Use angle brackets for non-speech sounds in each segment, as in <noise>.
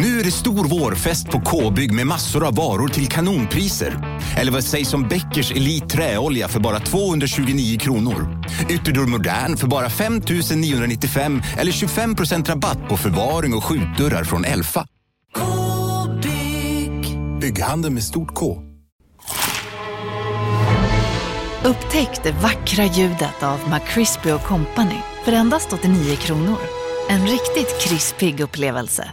Nu är det stor vårfest på K-bygg med massor av varor till kanonpriser. Eller vad sägs om Bäckers Elite Träolja för bara 229 kronor? Ytterdörr Modern för bara 5 995 eller 25% rabatt på förvaring och skjutdörrar från Elfa. K-bygg. Bygghandeln med stort K. Upptäck det vackra ljudet av McCrispy Company för endast 89 kronor. En riktigt krispig upplevelse.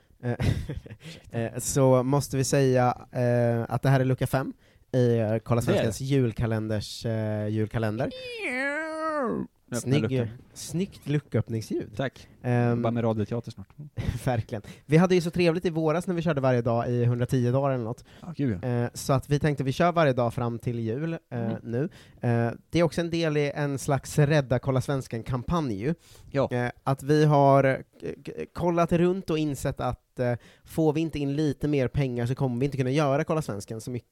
<laughs> så måste vi säga eh, att det här är lucka 5 i eh, är Svenskans julkalenders eh, julkalender. Snygg, snyggt lucköppningsljud. Tack. Ehm, Bara med radioteater snart. <laughs> verkligen. Vi hade ju så trevligt i våras när vi körde varje dag i 110 dagar eller något. Ja, gud ja. Eh, så att vi tänkte vi kör varje dag fram till jul eh, Mm. nu. Eh, det är också en del i en slags Rädda Kolla Svensken-kampanj. Ja. Att vi har eh, kollat runt och insett att eh, får vi inte in lite mer pengar så kommer vi inte kunna göra Kolla Svensken så mycket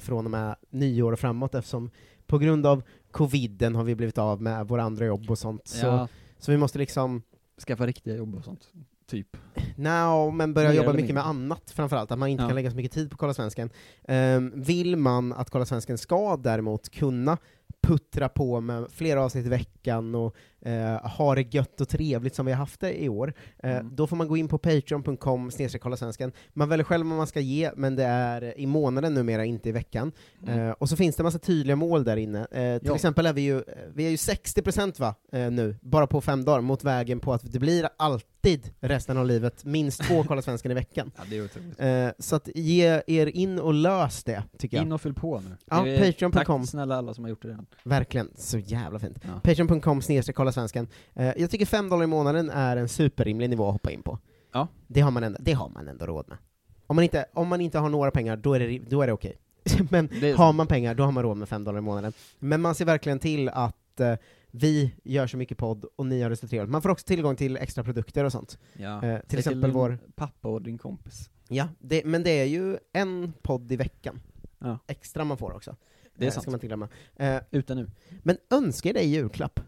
från och med nyår och framåt eftersom på grund av coviden har vi blivit av med våra andra jobb och sånt. Så, ja. så vi måste liksom, Skaffa riktiga jobb och sånt. Typ. no, men börja Mer jobba mycket med mindre. annat framförallt, att man inte Ja. kan lägga så mycket tid på Kolla Svensken. Ehm, vill man att Kolla Svensken ska däremot kunna puttra på med flera avsnitt i veckan och eh, ha det gött och trevligt som vi har haft det i år, eh, Mm. då får man gå in på patreon.com svensken. Man väljer själv vad man ska ge, men det är i månaden numera, inte i veckan. Mm. Eh, och så finns det en massa tydliga mål där inne. Eh, till Ja. exempel är vi ju, vi är ju 60% va, eh, nu, bara på fem dagar, mot vägen på att det blir alltid resten av livet minst två Kolla Svensken i veckan. <laughs> Ja, det är otroligt. Eh, så att ge er in och lös det, tycker jag. In och fyll på nu. Ja, patreon.com. Tack snälla alla som har gjort det redan. Verkligen, så jävla fint. Ja. Patreon.com snedstreck kolla svensken. Eh, jag tycker 5 dollar i månaden är en superrimlig nivå att hoppa in på. Ja. Det har man ändå, det har man ändå råd med. Om man inte, om man inte har några pengar, då är det, ri- då är det okej. <laughs> Men Det har man pengar, då har man råd med 5 dollar i månaden. Men man ser verkligen till att eh, vi gör så mycket podd och ni har det så trevligt. Man får också tillgång till extra produkter och sånt. Ja. Eh, till Säg exempel vår- pappa och din kompis. Ja, det, men det är ju en podd i veckan. Ja. Extra man får också. Det är Eh, sant. Ska man inte glömma. Eh, Ute nu. Men önskar dig i julklapp.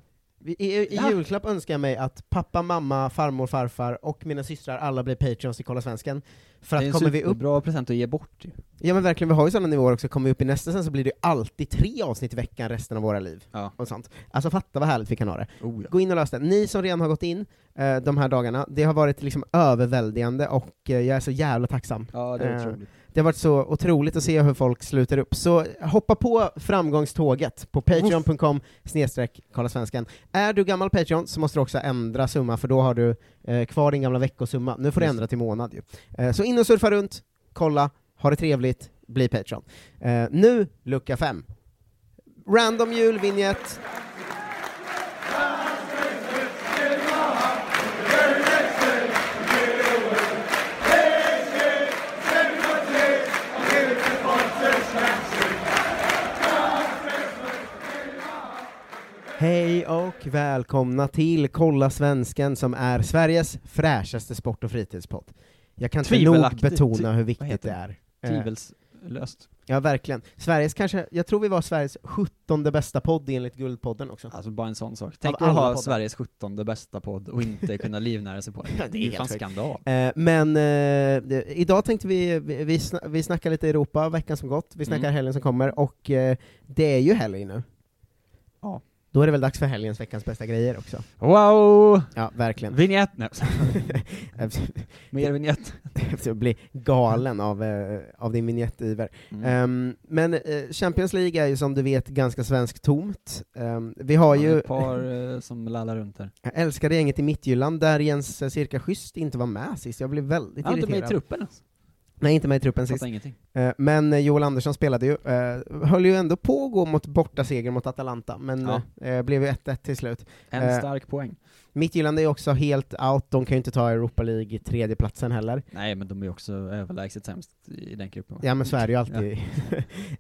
I, i, i Ja. julklapp önskar jag mig att pappa, mamma, farmor, farfar och mina systrar alla blir patreons i Kolla Svensken. För det är att en kommer vi upp, superbra present att ge bort ju. ja men verkligen, vi har ju sådana nivåer också, kommer vi upp i nästa sen så blir det ju alltid tre avsnitt i veckan resten av våra liv. Ja. Och sånt. Alltså fatta vad härligt vi kan ha det. Oh, ja. Gå in och lös det. Ni som redan har gått in eh, de här dagarna, det har varit liksom överväldigande och eh, jag är så jävla tacksam. ja, det är Eh, otroligt. Det har varit så otroligt att se hur folk sluter upp, så hoppa på framgångståget på patreon.com snedstreck svenskan. Är du gammal Patreon så måste du också ändra summa, för då har du eh, kvar din gamla veckosumma. Nu får du ändra till månad ju. Eh, så in och surfa runt, kolla, ha det trevligt, bli Patreon. Eh, nu, lucka fem. Random julvinjett. Hej och välkomna till Kolla Svensken som är Sveriges fräschaste sport och fritidspodd. Jag kan inte nog betona hur viktigt det är. Eh, Tvivelslöst. Ja, verkligen. Sveriges kanske, jag tror vi var Sveriges sjuttonde bästa podd enligt Guldpodden också. Alltså bara en sån sak. Tänk att ha poddar. Sveriges 17 bästa podd och inte kunna <laughs> livnära sig på Ja, det. är ju fan skandal. Eh, men eh, idag tänkte vi, vi, vi, sna, vi snackar lite Europa veckan som gått, vi snackar Mm. helgen som kommer, och eh, det är ju helg nu. Ja. Då är det väl dags för helgens veckans bästa grejer också. Wow! Ja, verkligen. Vignett! Nej, <laughs> mer vignett. <laughs> Jag blir galen av, eh, av din vinjettiver. Mm. Ehm, men eh, Champions League är ju som du vet ganska svenskt tomt. Ehm, vi har Ja, ju, Ett par eh, som lallar runt där. jag älskade gänget i Midtjylland, där Jens eh, Cirka Schysst inte var med sist, jag blev väldigt Han är inte med i irriterad. truppen ens. Nej, inte med i truppen sist. Ingenting. Eh, Men eh, Joel Andersson spelade ju, eh, höll ju ändå på att gå mot borta seger mot Atalanta, men Ja. blev ju 1-1 till slut. En stark poäng. Midtjylland är ju också helt out, de kan ju inte ta Europa League tredjeplatsen heller. Nej, men de är också överlägset sämst i den gruppen. Ja men så är det ju alltid. <laughs>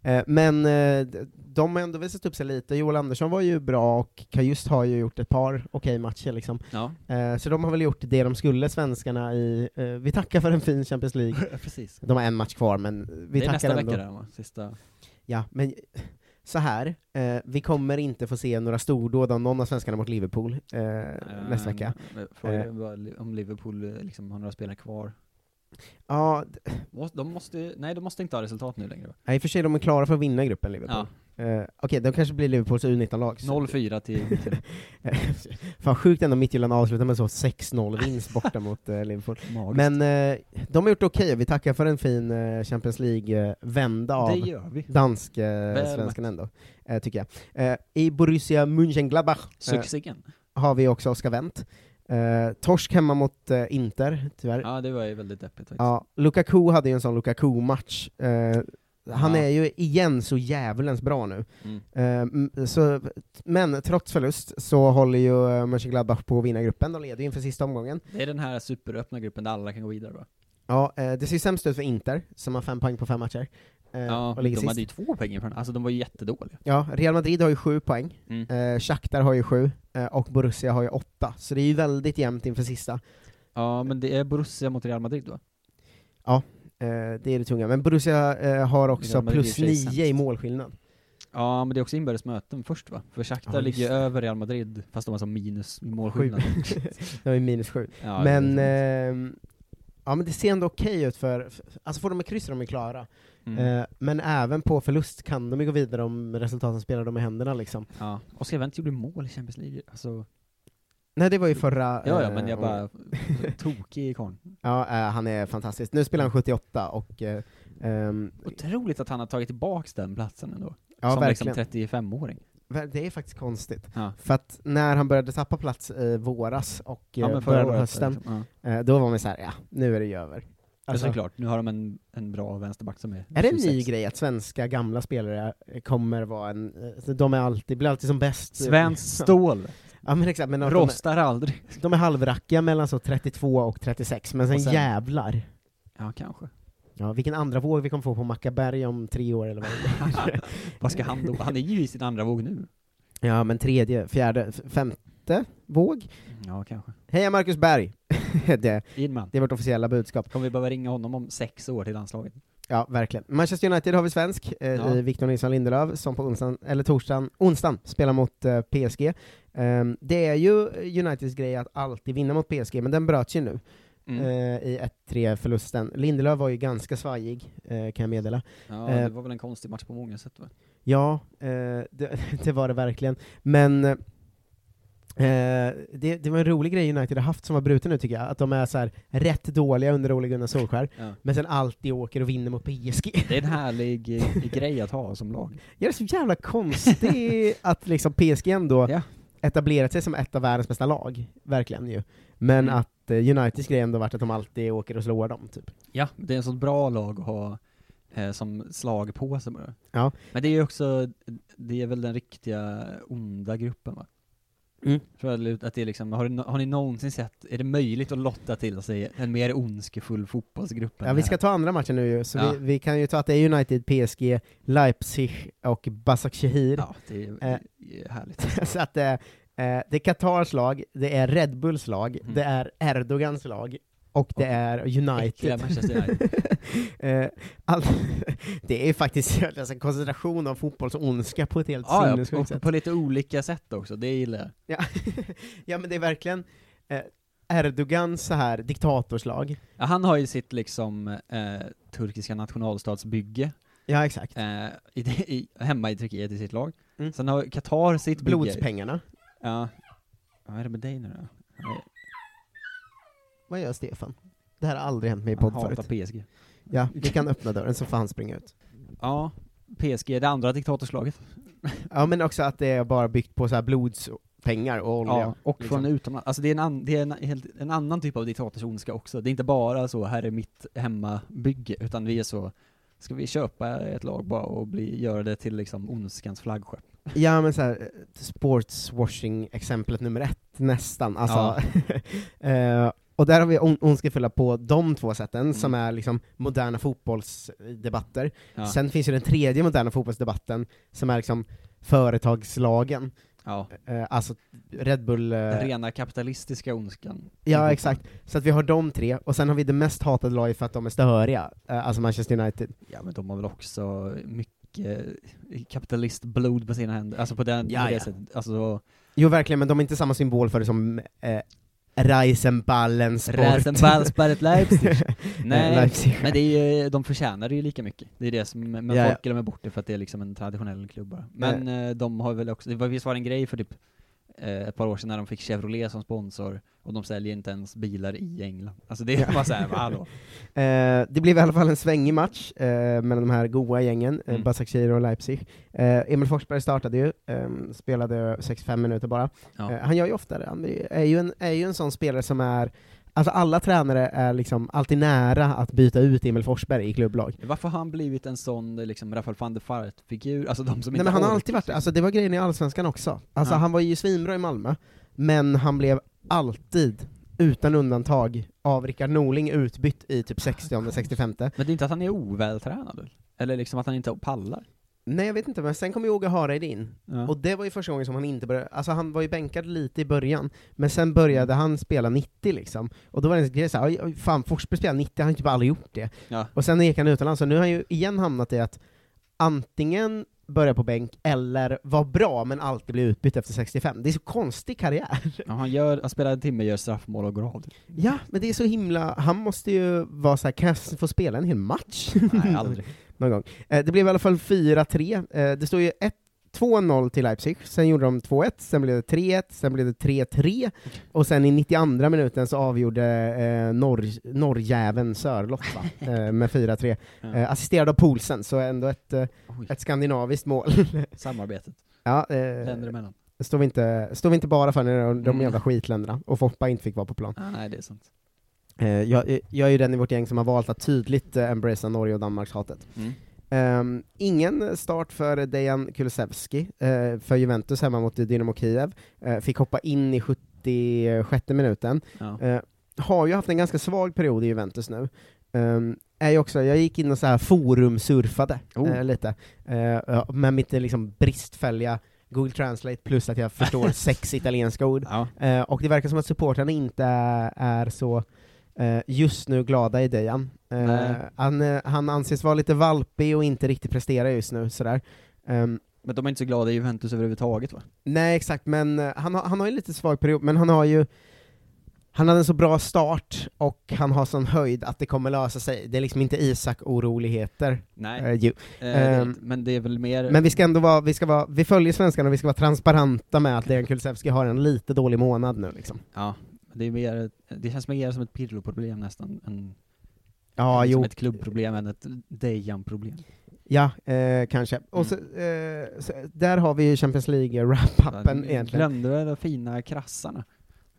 Eh, men eh, de har ändå visat upp sig lite, Joel Andersson var ju bra och Kajust har ju gjort ett par okej matcher liksom. Ja, Eh, Så de har väl gjort det de skulle, svenskarna i, vi tackar för en fin Champions League. <laughs> precis. De har en match kvar men vi det är tackar nästa ändå. vecka där va? Sista. Ja, men så här, eh, vi kommer inte få se några stordåd av någon av svenskarna mot Liverpool eh, nästa vecka. Eh, Frågan Eh. är li- om Liverpool eh, liksom har några spelare kvar. Ja, De måste, nej de måste inte ha resultat nu längre nej, i och för sig de är klara för att vinna gruppen Liverpool. Eh, Okej, de kanske blir Liverpools U19-lag. så- 0-4 till, <laughs> Fan sjukt ändå Midtjylland avslutar med så 6-0 vinst <laughs> borta mot eh, Liverpool. Magiskt. Men eh, de har gjort okej, vi tackar för en fin Champions League-vända av det gör vi. dansk Väl svenskan ändå, tycker jag. I Borussia Mönchengladbach Succén. har vi också Oskar Wendt. Eh, torsk hemma mot eh, Inter, tyvärr. Ja, det var ju väldigt deppigt faktiskt. Ja, Lukaku hade ju en sån Lukaku-match. Eh, han Ja. är ju igen så jävlens bra nu. Mm. Eh, så, men trots förlust så håller ju eh, Mönchengladbach på att vinna gruppen, de leder ju inför sista omgången. Det är den här superöppna gruppen där alla kan gå vidare va? Ja, eh, det ser sämst ut för Inter, som har fem poäng på fem matcher. Eh, Ja, och de ligger hade ju sist. två poäng ifrån, alltså de var ju jättedåliga. Ja, Real Madrid har ju sju poäng, Mm. eh, Shakhtar har ju sju, eh, och Borussia har ju åtta, så det är ju väldigt jämnt inför sista. Ja, men det är Borussia mot Real Madrid va? Eh, det är det tunga, men Borussia eh, har också plus nio i målskillnad. Ja, men det är också inbördes möten först va? För Shakhtar Ja, ligger det. över Real Madrid, fast de har som minus i målskillnad. <laughs> De är minus sju. ja, men, ehm, ja men det ser ändå okej ut för, för- alltså får de med kryss är de är klara. Mm. Eh, men även på förlust kan de ju gå vidare om resultaten spelar dem i händerna liksom. ja. Oskar Wendt gjorde mål i Champions League, alltså. Nej det var ju förra... Ja, ja, eh, men jag året. bara, <laughs> tokig i karln. <laughs> Ja, eh, han är fantastisk. Nu spelar han 78 och... eh, ehm, Otroligt att han har tagit tillbaks den platsen ändå. ja, som verkligen. liksom 35-åring. Ver- Det är faktiskt konstigt. Ja. För att när han började tappa plats i våras och Ja, eh, början av hösten, liksom. Ja. eh, då var man så här, ja, nu är det ju över. Ja, Alltså, såklart, nu har de en, en bra vänsterback som är är det en ny 26. grej att svenska gamla spelare kommer vara en, eh, de är alltid, blir alltid som bäst? Svenskt <laughs> stål, Ja men exakt, men att de, rostar aldrig. de är halvrackiga mellan så 32 och 36, men sen, Och sen- jävlar. Ja, kanske. Ja, vilken andra våg vi kommer få på Mackaberg om tre år eller vad är. <laughs> Vad ska han då? Han är ju i sin andra våg nu. Ja, men tredje, fjärde, f- femte våg? Ja, kanske. Heja Marcus Berg! <laughs> det, det är vårt officiella budskap. Kommer vi behöva ringa honom om sex år till landslaget? Ja, verkligen. Manchester United har vi svensk, eh, Ja. i Victor Nilsson Lindelöf, som på onsdagen, eller torsdagen, onsdagen spelar mot eh, PSG. Ehm, det är ju Uniteds grej att alltid vinna mot PSG, men den bröts ju nu Mm. eh, i 1-3 förlusten. Lindelöf var ju ganska svajig, eh, kan jag meddela. Ja, eh, det var väl en konstig match på många sätt va? Ja, det, <laughs> det var det verkligen. Men eh, det, det var en rolig grej United har haft som var bruten nu tycker jag, att de är så här rätt dåliga under Ole Gunnar Solskär, Ja. men sen alltid åker och vinner mot PSG. Det är en härlig <laughs> eh, grej att ha som lag. Ja, det är så jävla konstigt <laughs> att liksom PSG ändå Ja. etablerat sig som ett av världens bästa lag, verkligen ju. Men Mm. att eh, Uniteds grej ändå varit att de alltid åker och slår dem, typ. Ja, det är en sån bra lag att ha eh, som slag på sig bara. Ja. Men det är ju också, det är väl den riktiga onda gruppen va? Mm. Tror att det är liksom, har, ni, har ni någonsin sett, är det möjligt att lotta till sig en mer ondskefull fotbollsgrupp Ja, vi ska ta andra matchen nu ju, så Ja. vi, vi kan ju ta att det är United, PSG, Leipzig och Basaksehir. Ja, det är, Eh. det är härligt. <laughs> så att eh, eh, det är Qatars lag, det är Red Bulls lag, Mm. det är Erdogans lag, och det är United. Manchester United. <laughs> eh, all, <laughs> det är faktiskt alltså, en koncentration av fotbollsondska på ett helt Ja, ja, sinnessjukt och sätt. på lite olika sätt också, det gillar jag. Ja. <laughs> ja men det är verkligen eh, Erdogans så här diktatorslag. Ja, han har ju sitt liksom eh, turkiska nationalstatsbygge Ja exakt. eh, i, i, hemma i Turkiet i sitt lag. Mm. Sen har Qatar sitt bygge. Blodspengarna. Ja. Vad är det med dig nu då? Han är- Vad gör Stefan? Det här har aldrig hänt mig i Han podd hatar förut. PSG. Ja, vi kan öppna dörren så får han springa ut. Ja, PSG, det andra diktatorslaget. Ja men också att det är bara byggt på så här blods pengar och olja. Ja, och liksom. från utomlands. Alltså det är, en, an, det är en, helt, en annan typ av diktatorondska också. Det är inte bara så, här är mitt hemmabygge, utan vi är så, ska vi köpa ett lag bara och bli, göra det till liksom ondskans flaggskepp? Ja men såhär, sportswashing-exemplet nummer ett, nästan. Alltså, <laughs> eh, och där har vi on- ondskefulla på de två sätten, som är liksom moderna fotbollsdebatter. Ja. Sen finns ju den tredje moderna fotbollsdebatten, som är liksom företagslagen. ja. Eh, alltså Red Bull... eh, Den rena kapitalistiska ondskan. Ja, exakt. Så att vi har de tre, och sen har vi det mest hatade laget för att de är störiga, eh, alltså Manchester United. Ja men de har väl också mycket kapitalistblod på sina händer, alltså på, den, Ja, på det ja. sättet. Alltså, Jo verkligen, men de är inte samma symbol för det som eh, Reisenballen Sport. Rasenballsperret Leipzig. <laughs> Nej, Leipzig. men det är ju, de förtjänar det ju lika mycket. Det är det som, men Ja, ja. folk glömmer bort det för att det är liksom en traditionell klubb bara. Men eh, de har väl också, det var, visst var det en grej för typ eh, ett par år sedan när de fick Chevrolet som sponsor, och de säljer inte ens bilar i England. Alltså det är bara såhär, hallå. <laughs> Eh, det blev i alla fall en svängig match eh, mellan de här goa gängen, eh, Mm. Başakşehir och Leipzig. Eh, Emil Forsberg startade ju, eh, spelade 65 minuter bara. Ja. Eh, han gör ju ofta det, han är ju, en, är ju en sån spelare som är Alltså alla tränare är liksom alltid nära att byta ut Emil Forsberg i klubblag. Varför har han blivit en sån liksom Rafael van der Fart-figur? Alltså de som Nej inte men han har alltid varit alltså det var grejen i Allsvenskan också. Alltså Ja. han var ju svinbra i Malmö, men han blev alltid, utan undantag, av Rickard Norling utbytt i typ 60-65. Men det är inte att han är ovältränad? eller? Eller liksom att han inte pallar? Nej jag vet inte, men sen kom ju Åge Hareide in, Ja. och det var ju första gången som han inte började, alltså han var ju bänkad lite i början, men sen började han spela 90 liksom, och då var det en grej såhär, fan Forsberg spelar 90, han har ju typ aldrig gjort det. ja. Och sen gick han utomlands, så nu har han ju igen hamnat i att antingen börja på bänk, eller vara bra men alltid bli utbytt efter 65. Det är så konstig karriär. Ja, han, gör, han spelar en timme, gör straffmål och går av. Ja, men det är så himla, han måste ju vara såhär, kan jag få spela en hel match? Nej, aldrig. Någon gång. Eh, det blev i alla fall 4-3, eh, det står ju 1 2-0 till Leipzig, sen gjorde de 2-1, sen blev det 3-1, sen blev det 3-3, och sen i 92 minuten så avgjorde eh, norr, norrjäveln Sörlott va? <laughs> eh, med 4-3, Ja. eh, assisterad av Poulsen, så ändå ett, eh, ett skandinaviskt mål. <laughs> samarbetet. ja, Länder eh, emellan. står, vi inte, står vi inte bara för när de, de Mm. jävla skitländerna, och Foppa inte fick vara på plan. Ah, nej, det är sant. Eh, jag, jag är ju den i vårt gäng som har valt att tydligt eh, embracea Norge och Danmarks hatet. Mm. Ehm, ingen start för Dejan Kulusevski eh, för Juventus hemma mot Dynamo Kiev, eh, fick hoppa in i 76 minuten. Ja. Eh, har ju haft en ganska svag period i Juventus nu. Ehm, är ju också, jag gick in och så här forumsurfade Oh. eh, lite, eh, ja, med mitt eh, liksom bristfälliga Google Translate plus att jag förstår <laughs> sex italienska ord. Ja. Eh, och det verkar som att supportrarna inte är, så eh, just nu glada i Dejan. Eh, han, eh, han anses vara lite valpig och inte riktigt prestera just nu, sådär. Ehm, Men de är inte så glada i Juventus överhuvudtaget va? nej exakt, men eh, han, har, han har ju lite svag period, men han har ju han hade en så bra start, och han har sån höjd att det kommer lösa sig. Det är liksom inte Isak-oroligheter. Nej. Eh, ju. Eh, ehm, men det är väl mer... Men vi ska ändå vara, vi ska vara, vi följer svenskarna och vi ska vara transparenta med att Dejan Kulusevski har en lite dålig månad nu liksom. Ja, det är mer, det känns mer som ett Pirlo-problem nästan, än Ja, som jo. ett klubbproblem än ett Dejan-problem. Ja, eh, kanske. Och så, Mm. eh, så, där har vi Champions League-wrap-upen egentligen. Glömde de fina krassarna?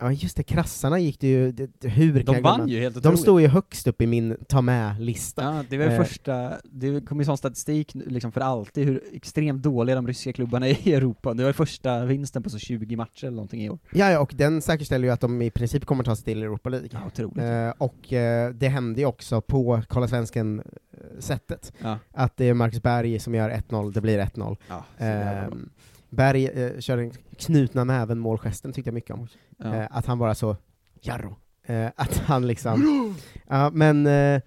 Ja just det, krassarna gick det ju, det, hur kan De jag vann glömma? ju helt De otroligt. stod ju högst upp i min ta med-lista. Ja, det var Eh. första, det kom ju sån statistik liksom för alltid hur extremt dåliga de ryska klubbarna <laughs> är i Europa. Det var ju första vinsten på så 20 matcher eller någonting i år. Ja, ja, och den säkerställer ju att de i princip kommer ta sig till Europa League. Ja, otroligt. Eh, och eh, det hände ju också på Kolla Svensken-sättet, Ja. att det är Marcus Berg som gör 1-0, det blir 1-0. Ja, så jävla bra. Eh, Berg eh, kör den knutna näven målgesten tyckte jag mycket om. Ja. Eh, att han bara så, Jarro. Eh, <laughs> att han liksom, ja men eh, Ja,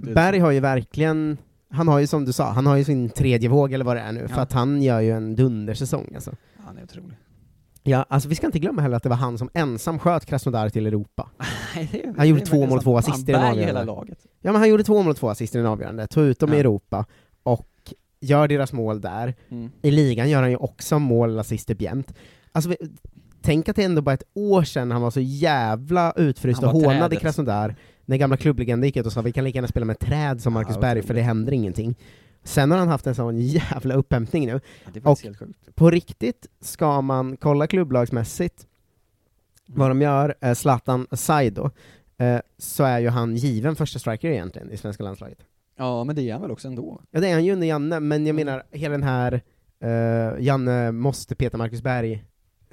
det är Berg har ju verkligen, han har ju som du sa, han har ju sin tredje våg eller vad det är nu, för Ja. att han gör ju en dundersäsong alltså. Ja, han är otrolig. Ja, alltså vi ska inte glömma heller att det var han som ensam sköt Krasnodar till Europa. <laughs> Nej, det är- Han gjorde det är två verkligen mål och sant. två assist i den Berg avgörande. hela laget. Ja men han gjorde två mål och två assist i den avgörande, tog ut dem i Ja. Europa, och gör deras mål där. Mm. I ligan gör han ju också mål och assister jämt. Alltså, vi, tänk att det ändå bara ett år sedan han var så jävla utfryst och hånade trädet. Krasnodar, när gamla klubblegenden gick ut och sa vi kan lika gärna spela med träd som Ja, Marcus Berg, för det händer ingenting. Sen har han haft en sån jävla upphämtning nu. Ja, Och-. På riktigt ska man kolla klubblagsmässigt vad de gör, eh, Zlatan Saido, eh, så är ju han given första striker egentligen i svenska landslaget. Ja, men det är han väl också ändå? Ja det är han ju under Janne, men jag menar hela den här eh, Janne måste peta Marcus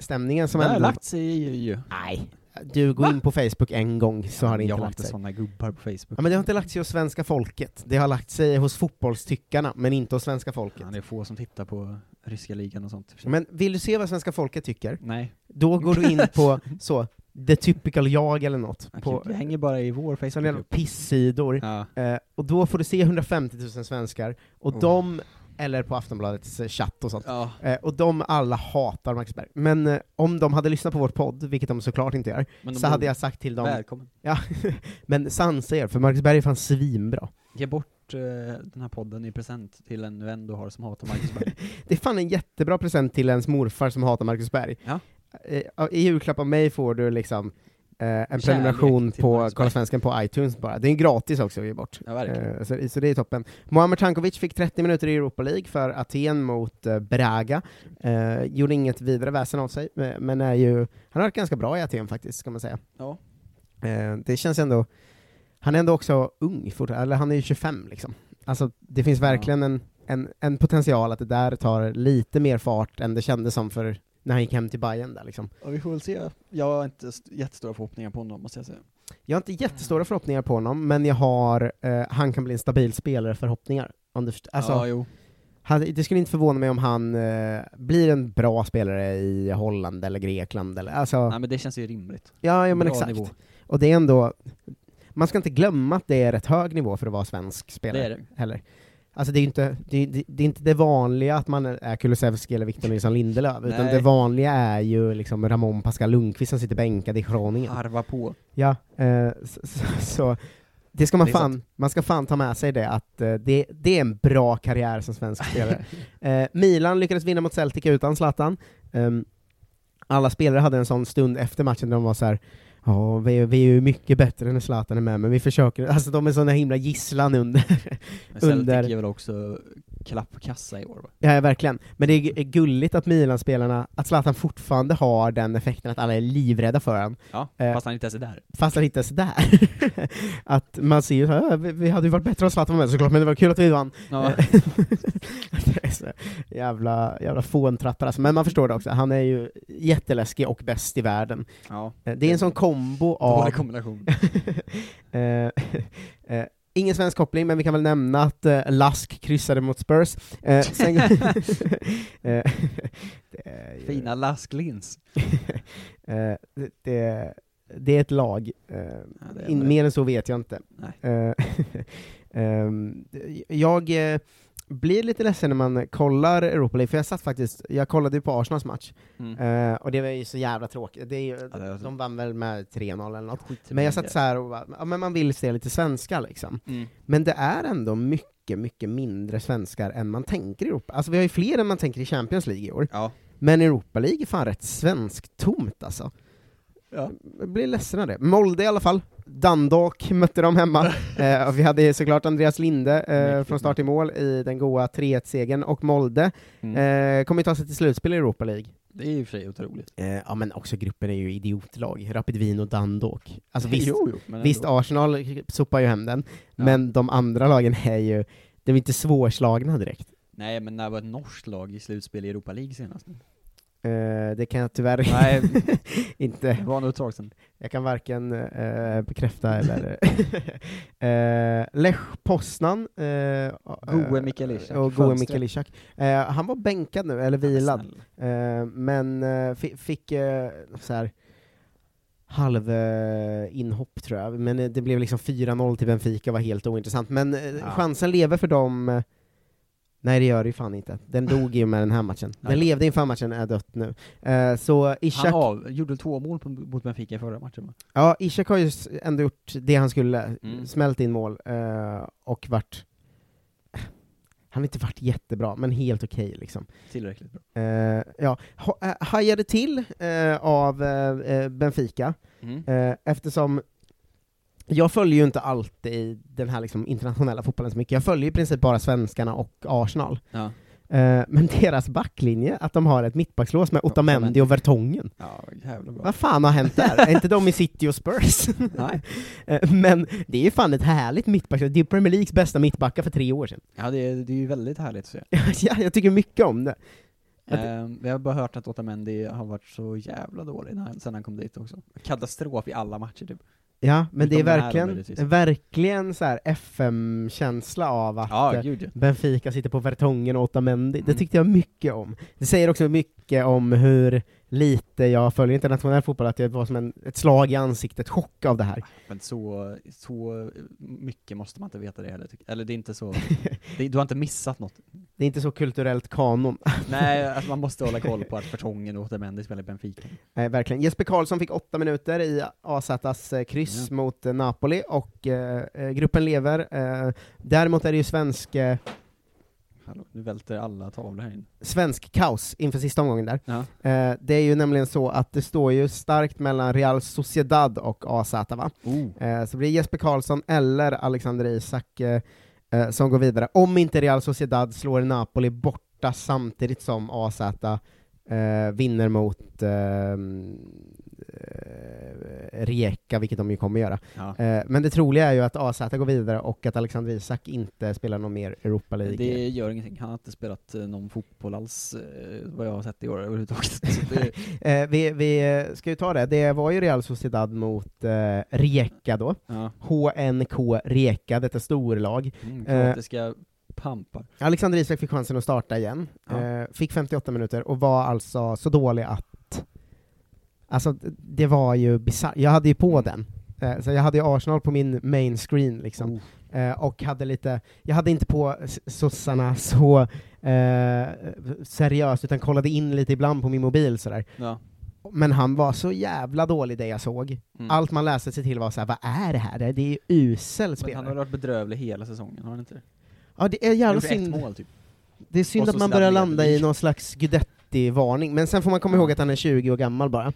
Berg-stämningen som det har ändå... lagt sig ju. Nej, du går in på Facebook en gång så har det inte jag har lagt inte sig. sådana gubbar på Facebook. Ja, men det har inte lagt sig hos svenska folket, det har lagt sig hos fotbollstyckarna, men inte hos svenska folket. Ja, det är få som tittar på ryska ligan och sånt. Men vill du se vad svenska folket tycker, Nej, då går du in på <laughs> så, the typical jag eller något, på det hänger bara i vår sådana jävla Facebookgrupp. pissidor, Ja. eh, och då får du se 150 000 svenskar, och Oh. de, eller på Aftonbladets eh, chatt och sånt, ja. eh, och de alla hatar Marcus Berg. Men eh, om de hade lyssnat på vår podd, vilket de såklart inte gör, så hade jag sagt till dem, Välkommen. ja, <laughs> men sansa er, för Marcus Berg är fan svinbra. Ge bort eh, den här podden i present till en vän du har som hatar Marcus Berg. <laughs> Det är fan en jättebra present till ens morfar som hatar Marcus Berg. Ja. I julklapp av mig får du liksom en Kärlek prenumeration på Kolla. Svensken på iTunes bara. Det är gratis också att ge bort. Ja. Eh, så, så det är toppen. Mohamed Tankovic fick 30 minuter i Europa League för Aten mot eh, Braga. Eh, gjorde inget vidare väsen av sig, eh, men är ju, han har varit ganska bra i Aten faktiskt, ska man säga. Ja. Eh, det känns ändå, han är ändå också ung fortfarande, eller han är ju 25 liksom. Alltså det finns verkligen en, en, en potential att det där tar lite mer fart än det kändes som för när han gick hem till Bayern där liksom. ja, vi får väl se. Jag har inte st- jättestora förhoppningar på honom, måste jag säga. Jag har inte jättestora förhoppningar på honom, men jag har, eh, han kan bli en stabil spelare förhoppningar. Om du alltså, ja, jo. det skulle inte förvåna mig om han eh, blir en bra spelare i Holland eller Grekland eller, alltså, Nej, men det känns ju rimligt. ja, ja men Bra exakt. nivå. Och det är ändå, man ska inte glömma att det är rätt hög nivå för att vara svensk spelare. Det är det. heller. Alltså det är ju inte det, det, det är inte det vanliga att man är Kulusevski eller Victor Nilsson Lindelöf, utan det vanliga är ju liksom Ramon Pascal Lundqvist som sitter bänkad i Groningen. Harva på. Ja, eh, så, så, <laughs> så det ska man Det fan, man ska fan ta med sig det, att eh, det, det är en bra karriär som svensk spelare. <laughs> eh, Milan lyckades vinna mot Celtic utan Zlatan. Ehm, alla spelare hade en sån stund efter matchen där de var så här. Ja, vi, vi är ju mycket bättre när Zlatan är med, men vi försöker, alltså de är såna himla gisslan under, Men Celtic Under- ger väl också klappkassa i år? Ja, verkligen. Men det är gulligt att Milan-spelarna, att Zlatan fortfarande har den effekten att alla är livrädda för honom, Ja, Eh. fast han inte ens är där. fast han inte är där. <laughs> att man ser ju så här, "Ja, vi, hade ju varit bättre om Zlatan var med såklart, men det var kul att vi vann. Ja. <laughs> så jävla, jävla fåntrattar alltså. Men man förstår det också, han är ju jätteläskig och bäst i världen. ja. Eh, Det är en sån kombo av... Dålig kombination. <laughs> Ingen svensk koppling, men vi kan väl nämna att eh, Lask kryssade mot Spurs. Eh, sen, <laughs> <laughs> eh, ju- Fina lasklins. <laughs> eh, det, det, det är ett lag. Eh, Ja, är in, mer än så vet jag inte. Nej. Eh, ehm, jag blir lite ledsen när man kollar Europa League, för jag satt faktiskt, jag kollade ju på Arsenals match, Mm. eh, och det var ju så jävla tråkigt. Det är ju, Ja, det de vann väl med 3-0 eller i Men jag satt så här och bara, ja, men man vill se lite svenska liksom. Mm. Men det är ändå mycket, mycket mindre svenskar än man tänker i Europa. Alltså vi har ju fler än man tänker i Champions League i år. Ja. Men Europa League är fan rätt svensktomt alltså. Ja. Jag blir ledsen av det. Molde i alla fall. Dundalk <laughs> mötte de hemma. <laughs> eh, och vi hade såklart Andreas Linde eh, från start i mål i den goa 3-1-segern, och Molde Mm. eh, kommer ta sig till slutspel i Europa League. Det är ju i och för sig otroligt. Eh, ja men också gruppen är ju idiotlag. Rapid Wien och Dundalk. Alltså <laughs> visst, jo, jo, visst. Arsenal sopar ju hem den, Ja. men de andra lagen är ju, de är inte svårslagna direkt. Nej, men när var ett norskt lag i slutspel i Europa League senast? Eh, det kan jag tyvärr Nej. <laughs> inte, Det var nog ett tag sedan. jag kan varken eh, bekräfta eller... <laughs> eh, Lech Poznan, eh, Goe Mikael Ishak, och Goe. Eh, han var bänkad nu, eller vilad, men fi- fick så här halv inhopp tror jag, men det blev liksom 4-0 till Benfica, var helt ointressant. Men chansen lever för dem, nej det gör det ju fan inte. Den dog ju med den här matchen. Den Nej. levde inför matchen, är dött nu. Eh, så Han Ishak, av, gjorde två mål på, mot Benfica i förra matchen va? ja, Ishak har ju ändå gjort det han skulle, Mm. smält in mål, eh, och varit han har inte varit jättebra, men helt okej liksom. Tillräckligt bra. Eh, ja, ha, hajade till av Benfica, Mm. eftersom jag följer ju inte alltid den här liksom internationella fotbollen så mycket, jag följer i princip bara svenskarna och Arsenal. Ja. Eh, men deras backlinje, att de har ett mittbackslås med Otamendi och Vertongen. Ja. Vad fan har hänt där? är inte de i City och Spurs? Nej. <laughs> Eh, men det är ju fan ett härligt mittbackslag, det är Premier Leagues bästa mittbackar för tre år sedan. Ja, det är, det är ju väldigt härligt att se. <laughs> ja, jag tycker mycket om det. Ehm, vi har bara hört att Otamendi har varit så jävla dålig när, han- sen han kom dit också. Katastrof i alla matcher typ. Ja, men det är verkligen, möjligtvis. verkligen så här FM-känsla av att Ja. Benfica sitter på Vertongen och Otamendi. Det Mm. tyckte jag mycket om. Det säger också mycket om hur lite jag följer internationell fotboll, att det var som en, ett slag i ansiktet, chock av det här. Men så, så mycket måste man inte veta det heller, eller det är inte så, <laughs> det, du har inte missat något. Det är inte så kulturellt kanon. <laughs> Nej, att man måste hålla koll på att <laughs> Fertongen och Otamendi spelar i Benfica. Nej, verkligen. Jesper Karlsson fick åtta minuter i AZs eh, kryss Ja. mot eh, Napoli, och eh, eh, gruppen lever. Eh, däremot är det ju svensk, eh, Hallå, nu välter alla tavlor här inne. svensk kaos inför sista omgången där. Ja. Eh, det är ju nämligen så att det står ju starkt mellan Real Sociedad och AZ, va? Oh. Eh, så blir det Jesper Karlsson eller Alexander Isak eh, eh, som går vidare, om inte Real Sociedad slår Napoli borta samtidigt som AZ eh, vinner mot eh, Rijeka, vilket de ju kommer göra. Ja. Eh, men det troliga är ju att AZ går vidare och att Alexander Isak inte spelar någon mer Europa League. Det gör ingenting, han har inte spelat eh, någon fotboll alls, eh, vad jag har sett i år överhuvudtaget. <laughs> Det, Eh, vi, vi ska ju ta det, det var ju Real Sociedad mot Rijeka då, ja. HNK Rijeka, detta storlag. Mm, kroatiska pampar. Alexander Isak fick chansen att starta igen, Ja. eh, fick 58 minuter och var alltså så dålig att, alltså det var ju bisarrt, jag hade ju på Mm. den, eh, så jag hade ju Arsenal på min main screen liksom, Oh. eh, och hade lite, jag hade inte på sossarna så eh, seriöst, utan kollade in lite ibland på min mobil sådär. Ja. Men han var så jävla dålig det jag såg. Mm. Allt man läste sig till var så här: vad är det här? Det är ju usel Men han spelare. har varit bedrövlig hela säsongen, har han inte det? Ja, det är jävla synd. mål typ. Det är synd att man börjar landa i någon slags Gudetti-varning, men sen får man komma ihåg att han är 20 år gammal bara.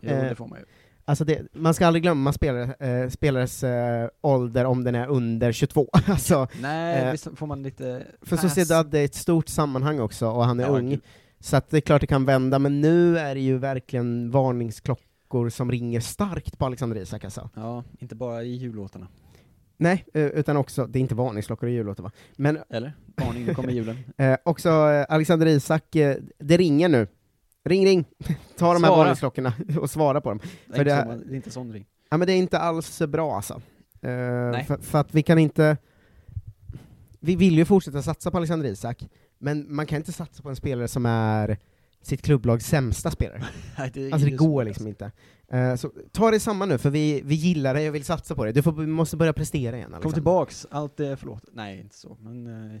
Jo, Eh, det får man ju. Alltså det, man ska aldrig glömma spelare, eh, spelares eh, ålder om den är under 22. <laughs> alltså, Nej, eh, visst får man lite... för pass. Sociedad är ett stort sammanhang också, och han är Ja, ung, så att det är klart det kan vända, men nu är det ju verkligen varningsklockor som ringer starkt på Alexander Isak alltså. Ja, inte bara i jullåtarna. Nej, eh, utan också, det är inte varningsklockor i jullåtar va? Men Eller? Varning, nu kommer julen. <laughs> eh, också eh, Alexander Isak, eh, det ringer nu. Ring ring! Ta de här Svara. varningsklockorna och svara på dem. Det är, För inte det- så, man- det är inte sån ring. Ja men det är inte alls bra alltså. Nej. för, för att vi kan inte... Vi vill ju fortsätta satsa på Alexander Isak, men man kan inte satsa på en spelare som är sitt klubblags sämsta spelare. <laughs> Nej, det Alltså det går liksom inte. Eh, så ta det samma nu, för vi, vi gillar dig och vill satsa på det. Du får, måste börja prestera igen Kom Alexander. tillbaks, allt är förlåt. Nej, inte så, men... Eh,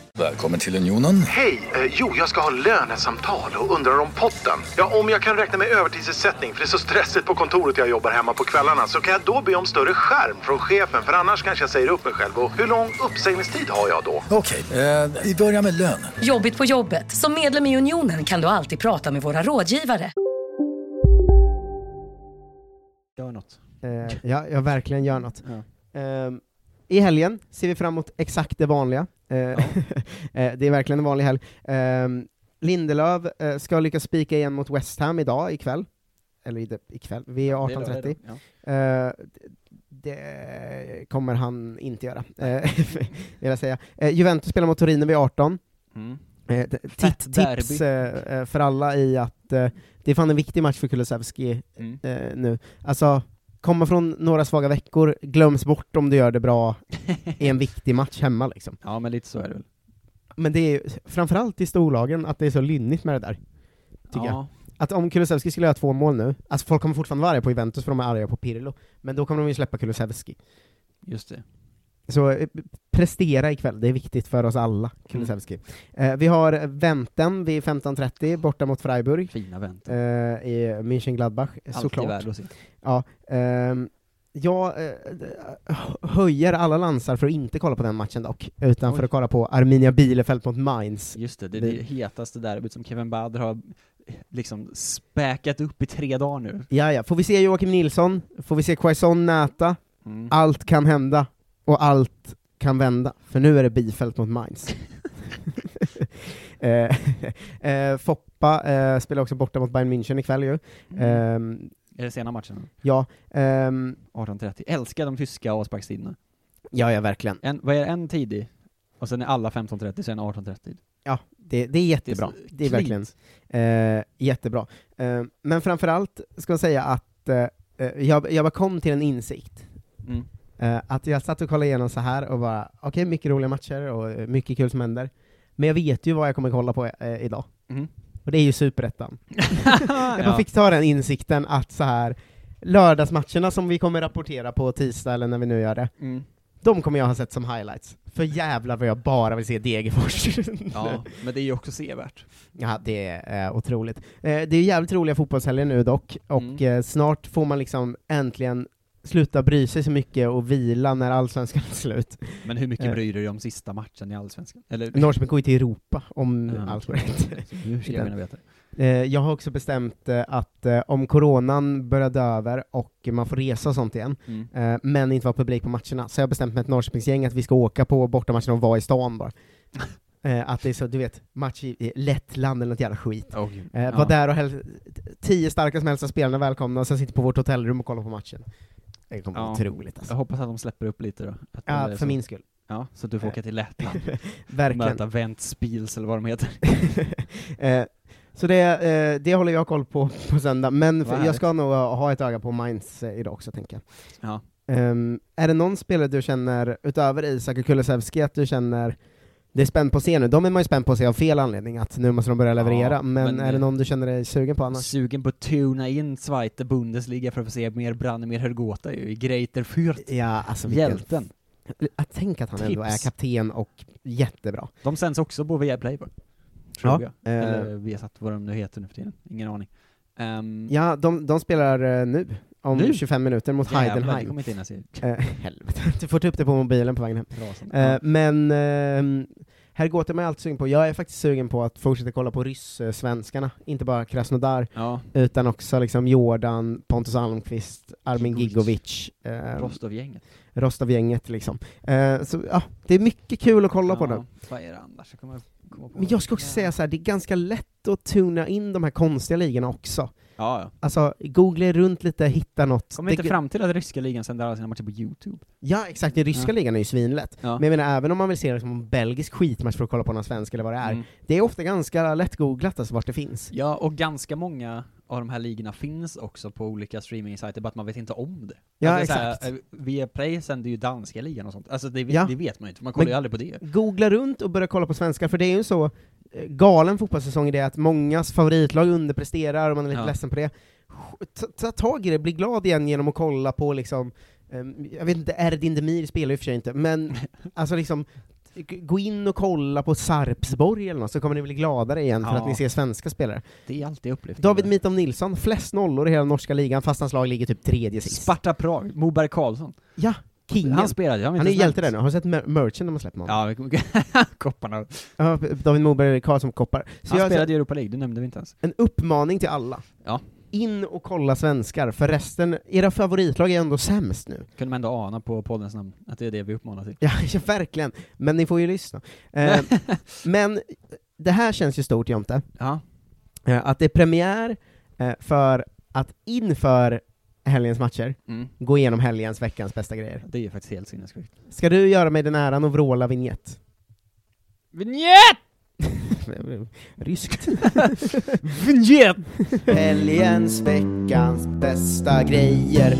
Välkommen till Unionen. Hej! Eh, jo, jag ska ha lönesamtal och undrar om potten. Ja, om jag kan räkna med övertidsersättning för det är så stressigt på kontoret jag jobbar hemma på kvällarna så kan jag då be om större skärm från chefen för annars kanske jag säger upp mig själv. Och hur lång uppsägningstid har jag då? Okej, eh, vi börjar med lön. Jobbigt på jobbet. Som medlem i Unionen kan du alltid prata med våra rådgivare. gör något. Eh, ja, jag verkligen gör något. Ja. Ehm, I helgen ser vi fram emot exakt det vanliga. Eh, <laughs> eh, det är verkligen en vanlig helg. Um, Lindelöf eh, ska lyckas spika igen mot West Ham idag, ikväll. Eller ikväll, vi är Det är lördag 18.30. då, ja. Det kommer han inte göra, <laughs> vill jag säga. Juventus spelar mot Torino vid 18. Mm. T- Fett tips för alla i att det är fan en viktig match för Kulusevski Mm. nu. Alltså, komma från några svaga veckor glöms bort om du gör det bra i en <laughs> viktig match hemma liksom. Ja, men lite så är det väl. Men det är framförallt i storlagen att det är så lynnigt med det där. Tycker jag. ja. Att om Kulusevski skulle göra två mål nu, alltså folk kommer fortfarande vara arga på Juventus för de är arga på Pirlo, men då kommer de ju släppa Kulusevski. Just det. Så eh, prestera ikväll, det är viktigt för oss alla, Kulusevski. Eh, vi har Venten vid 15.30 borta mot Freiburg. Fina vänt. Eh, I München-Gladbach, Alltid såklart. värd att se. Ja, ehm, jag eh, höjer alla lansar för att inte kolla på den matchen dock, utan Oj. för att kolla på Arminia Bielefeld mot Mainz. Just det, det är Vi- det hetaste derbyt som Kevin Bader har liksom späkat upp i tre dagar nu. Ja, ja. Får vi se Joakim Nilsson, får vi se Quaison näta, Mm. allt kan hända, och allt kan vända, för nu är det Bielefeld mot Mainz. <laughs> eh, eh, Foppa eh, spelar också borta mot Bayern München ikväll ju. Mm. Ehm, Är det sena matchen? ja, ehm, 18.30. Älskar de tyska avsparkstiderna. ja, ja, verkligen. En, vad är det, en tidig? Och sen är alla 15.30, sen 18.30. Ja, det, det är jättebra. så Det är verkligen eh, jättebra. Eh, men framförallt ska jag säga att eh, jag, jag bara kom till en insikt. Mm. Eh, att jag satt och kollade igenom så här och bara, okej, mycket roliga matcher och eh, mycket kul som händer. Men jag vet ju vad jag kommer kolla på eh, idag. Mm. Och det är ju Superettan. <laughs> jag ja. fick ta den insikten att så här lördagsmatcherna som vi kommer rapportera på tisdag, eller när vi nu gör det, Mm. de kommer jag ha sett som highlights. För jävlar vad jag bara vill se Degerfors. <laughs> ja, men det är ju också sevärt. Ja, det är eh, otroligt. Eh, det är jävligt roliga fotbollshelger nu dock, och Mm. eh, snart får man liksom äntligen sluta bry sig så mycket och vila när allsvenskan är slut. Men hur mycket Eh. bryr du dig om sista matchen i Allsvenskan? Eller? Norrköping går ju till Europa, om Ja, allt går rätt. <laughs> Hur ska jag kunna veta? Eh, jag har också bestämt eh, att om coronan börjar dö över och man får resa och sånt igen, Mm. men inte vara publik på matcherna, så har jag bestämt med ett Norrköpingsgäng att vi ska åka på bortamatcherna och vara i stan bara. <laughs> Att det är så, du vet, match i, Lettland eller något jävla skit. Gud. Eh, Ja. Var där och häl- tio starka som helst spelarna välkomna, och sen sitter på vårt hotellrum och kollar på matchen. Det kommer Ja. bli otroligt alltså. Jag hoppas att de släpper upp lite då. Ja, för så- min skull. Ja, så att du får åka till Lettland. <laughs> Verkligen. Möta Ventspils eller vad de heter. <laughs> eh, så det, eh, det håller jag koll på på söndag, men för, jag ska nog ha ett öga på Mainz eh, idag också, tänker jag. Ja. Ehm, är det någon spelare du känner, utöver Isak och Kulusevski, att du känner det är spänt på att se nu? De är man ju spänd på att se av fel anledning, att nu måste de börja leverera, Ja, men, men, är det eh, någon du känner dig sugen på annars? Sugen på att tuna in Zweite Bundesliga för att få se mer Branimir Hergota ju, i Greiter Fürth. Ja, alltså Hjälten. Att tänka att han ändå är Tips. kapten och jättebra. De sänds också på Viaplay va? Tror Ja, jag. eh. Eller Viasat, vad de nu heter nu för tiden. Ingen aning. Ehm, Ja, de, de spelar eh, nu, om Nu? 25 minuter mot jävlar, det Heidenheim. kommer inte hinna se. Eh, <laughs> helvete, du får ta upp det på mobilen på vägen hem. Eh, men eh, här går man alltid sugen på, jag är faktiskt sugen på att fortsätta kolla på ryss-svenskarna, inte bara Krasnodar, Ja, utan också liksom Jordan, Pontus Almqvist, Armin Gigovic. Eh, Rostov-gänget. Rostov-gänget liksom. Eh, så ja, det är mycket kul att kolla på Ja, nu. Vad är det annars? Jag på Men jag ska också säga så här, det är ganska lätt att tuna in de här konstiga ligorna också. Ja, ja. Alltså, googla runt lite, hitta något. Kommer inte fram till att ryska ligan sänder alla sina matcher på Youtube? Ja, exakt, den ryska Ja. ligan är ju svinlätt. Ja. Men jag menar, även om man vill se det som en belgisk skitmatch för att kolla på någon svensk eller vad det är, Mm. det är ofta ganska lätt googlat alltså vart det finns. Ja, och ganska många av de här ligorna finns också på olika streaming-sajter, bara att man vet inte om det. Ja, alltså, exakt. Så här, eh, Viaplay sänder ju danska ligan och sånt, alltså det, Ja. det vet man ju inte, man kollar Men- ju aldrig på det. Googla runt och börja kolla på svenska, för det är ju så galen fotbollssäsong i det att mångas favoritlag underpresterar och man är lite Ja. ledsen på det. Ta, ta tag i det, bli glad igen genom att kolla på liksom, ehm, jag vet inte, Erdin Demir spelar ju för sig inte, men <laughs> alltså liksom Gå in och kolla på Sarpsborg eller något, så kommer ni bli gladare igen för Ja. att ni ser svenska spelare. Det är alltid upplevt. David Mitov Nilsson, flest nollor i hela norska ligan, fast hans lag ligger typ tredje sist. Sparta Prag, Moberg Karlsson. Ja, kingen. Han spelade, vet Han är hjälte där nu, har du sett mer- merchen de har släppt med honom? Ja, <laughs> kopparna. Ja, David Moberg Karlsson koppar. Så Han jag, spelade i Europa League, det nämnde vi inte ens. en uppmaning till alla. Ja. In och kolla svenskar, för resten, era favoritlag är ändå sämst nu. Kunde man ändå ana på poddens namn, att det är det vi uppmanar till. <laughs> Ja, ja verkligen. Men ni får ju lyssna. Eh, <laughs> men det här känns ju stort Jonte, Ja. eh, att det är premiär eh, för att inför helgens matcher Mm. gå igenom helgens, veckans bästa grejer. Det är ju faktiskt helt sinnessjukt. Ska du göra mig den äran och vråla vignett? Vinjett! <laughs> Ryskt. <laughs> Vinjett! helgens, veckans bästa grejer.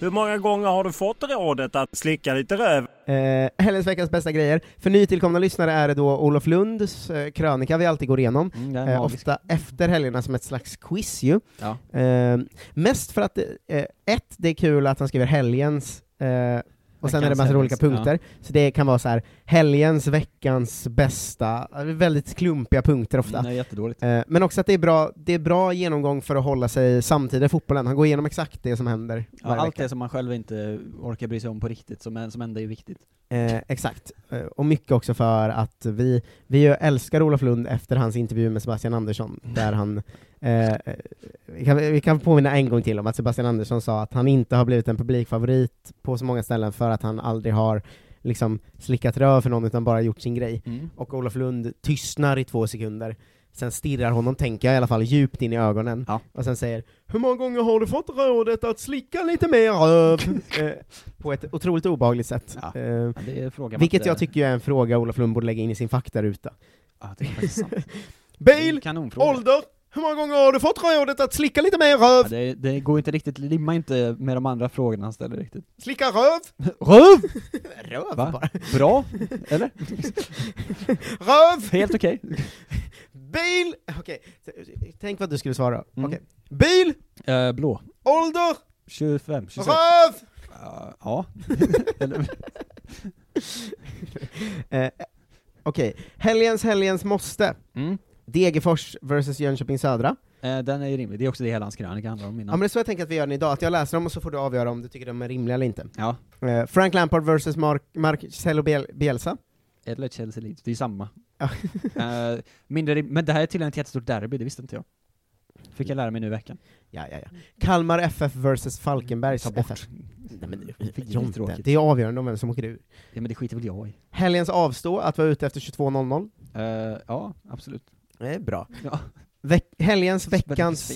Hur många gånger har du fått rådet att slicka lite röv Eh, <laughs> helgens veckans bästa grejer. För nytillkomna lyssnare är det då Olof Lunds eh, krönika vi alltid går igenom, Mm, eh, ofta efter helgerna som ett slags quiz ju. Ja. Eh, mest för att, eh, ett, det är kul att han skriver helgens, eh, och sen är det massa olika punkter, så det kan vara så här helgens, veckans bästa, väldigt klumpiga punkter ofta. Är jättedåligt. Eh, Men också att det är, bra, det är bra genomgång för att hålla sig samtidigt i fotbollen, han går igenom exakt det som händer Ja, allt vecka. det som man själv inte orkar bry sig om på riktigt, som, som ändå är viktigt. Eh, exakt, eh, och mycket också för att vi, vi älskar Olof Lund efter hans intervju med Sebastian Andersson, där han eh, vi, kan, vi kan påminna en gång till om att Sebastian Andersson sa att han inte har blivit en publikfavorit på så många ställen för att han aldrig har liksom slickat röv för någon utan bara gjort sin grej. Mm. Och Olof Lund tystnar i två sekunder, sen stirrar honom, tänker jag i alla fall, djupt in i ögonen, Ja. och sen säger Hur många gånger har du fått rådet att slicka lite mer röv? <laughs> eh, på ett otroligt obehagligt sätt. Ja. Eh, vilket jag tycker är en fråga Olof Lund borde lägga in i sin faktaruta. Ja, det är faktiskt sant. <laughs> Bil, ålder, hur många gånger har du fått rådet att slicka lite mer röv? Ja, det, det går inte riktigt, limma inte med de andra frågorna han ställer riktigt. Slicka röv? Röv! <laughs> röv Va? bara. Bra, eller? Röv! Helt okej. Bil! Okej, tänk vad du skulle svara. Mm. Okej. Bil, Eh, blå. ålder, 25, 26. röv! Ja, <laughs> ja. <laughs> Eh, Okej, helgens helgens måste. mm. Degerfors versus Jönköping Södra. eh, den är ju rimlig, det är också det hela hans krönika handlar om Ja innan. men det är så jag tänker att vi gör den idag, att jag läser dem och så får du avgöra om du tycker de är rimliga eller inte. Ja, Eh, Frank Lampard versus Mark Biel- Bielsa. eller Chelsea Leeds, det är ju samma. <laughs> Eh, mindre, men det här är tydligen ett jättestort derby, det visste inte jag. Fick jag lära mig nu i veckan. Ja, ja, ja. Kalmar FF versus Falkenbergs Ta bort. FF. Nej, men, tråkigt. det är avgörande om vem som åker ur. Ja men det skiter väl jag i. Helgens avstå, att vara ute efter 22.00. Eh, ja, absolut. Det är bra. Ja. Veck- helgens, veckans,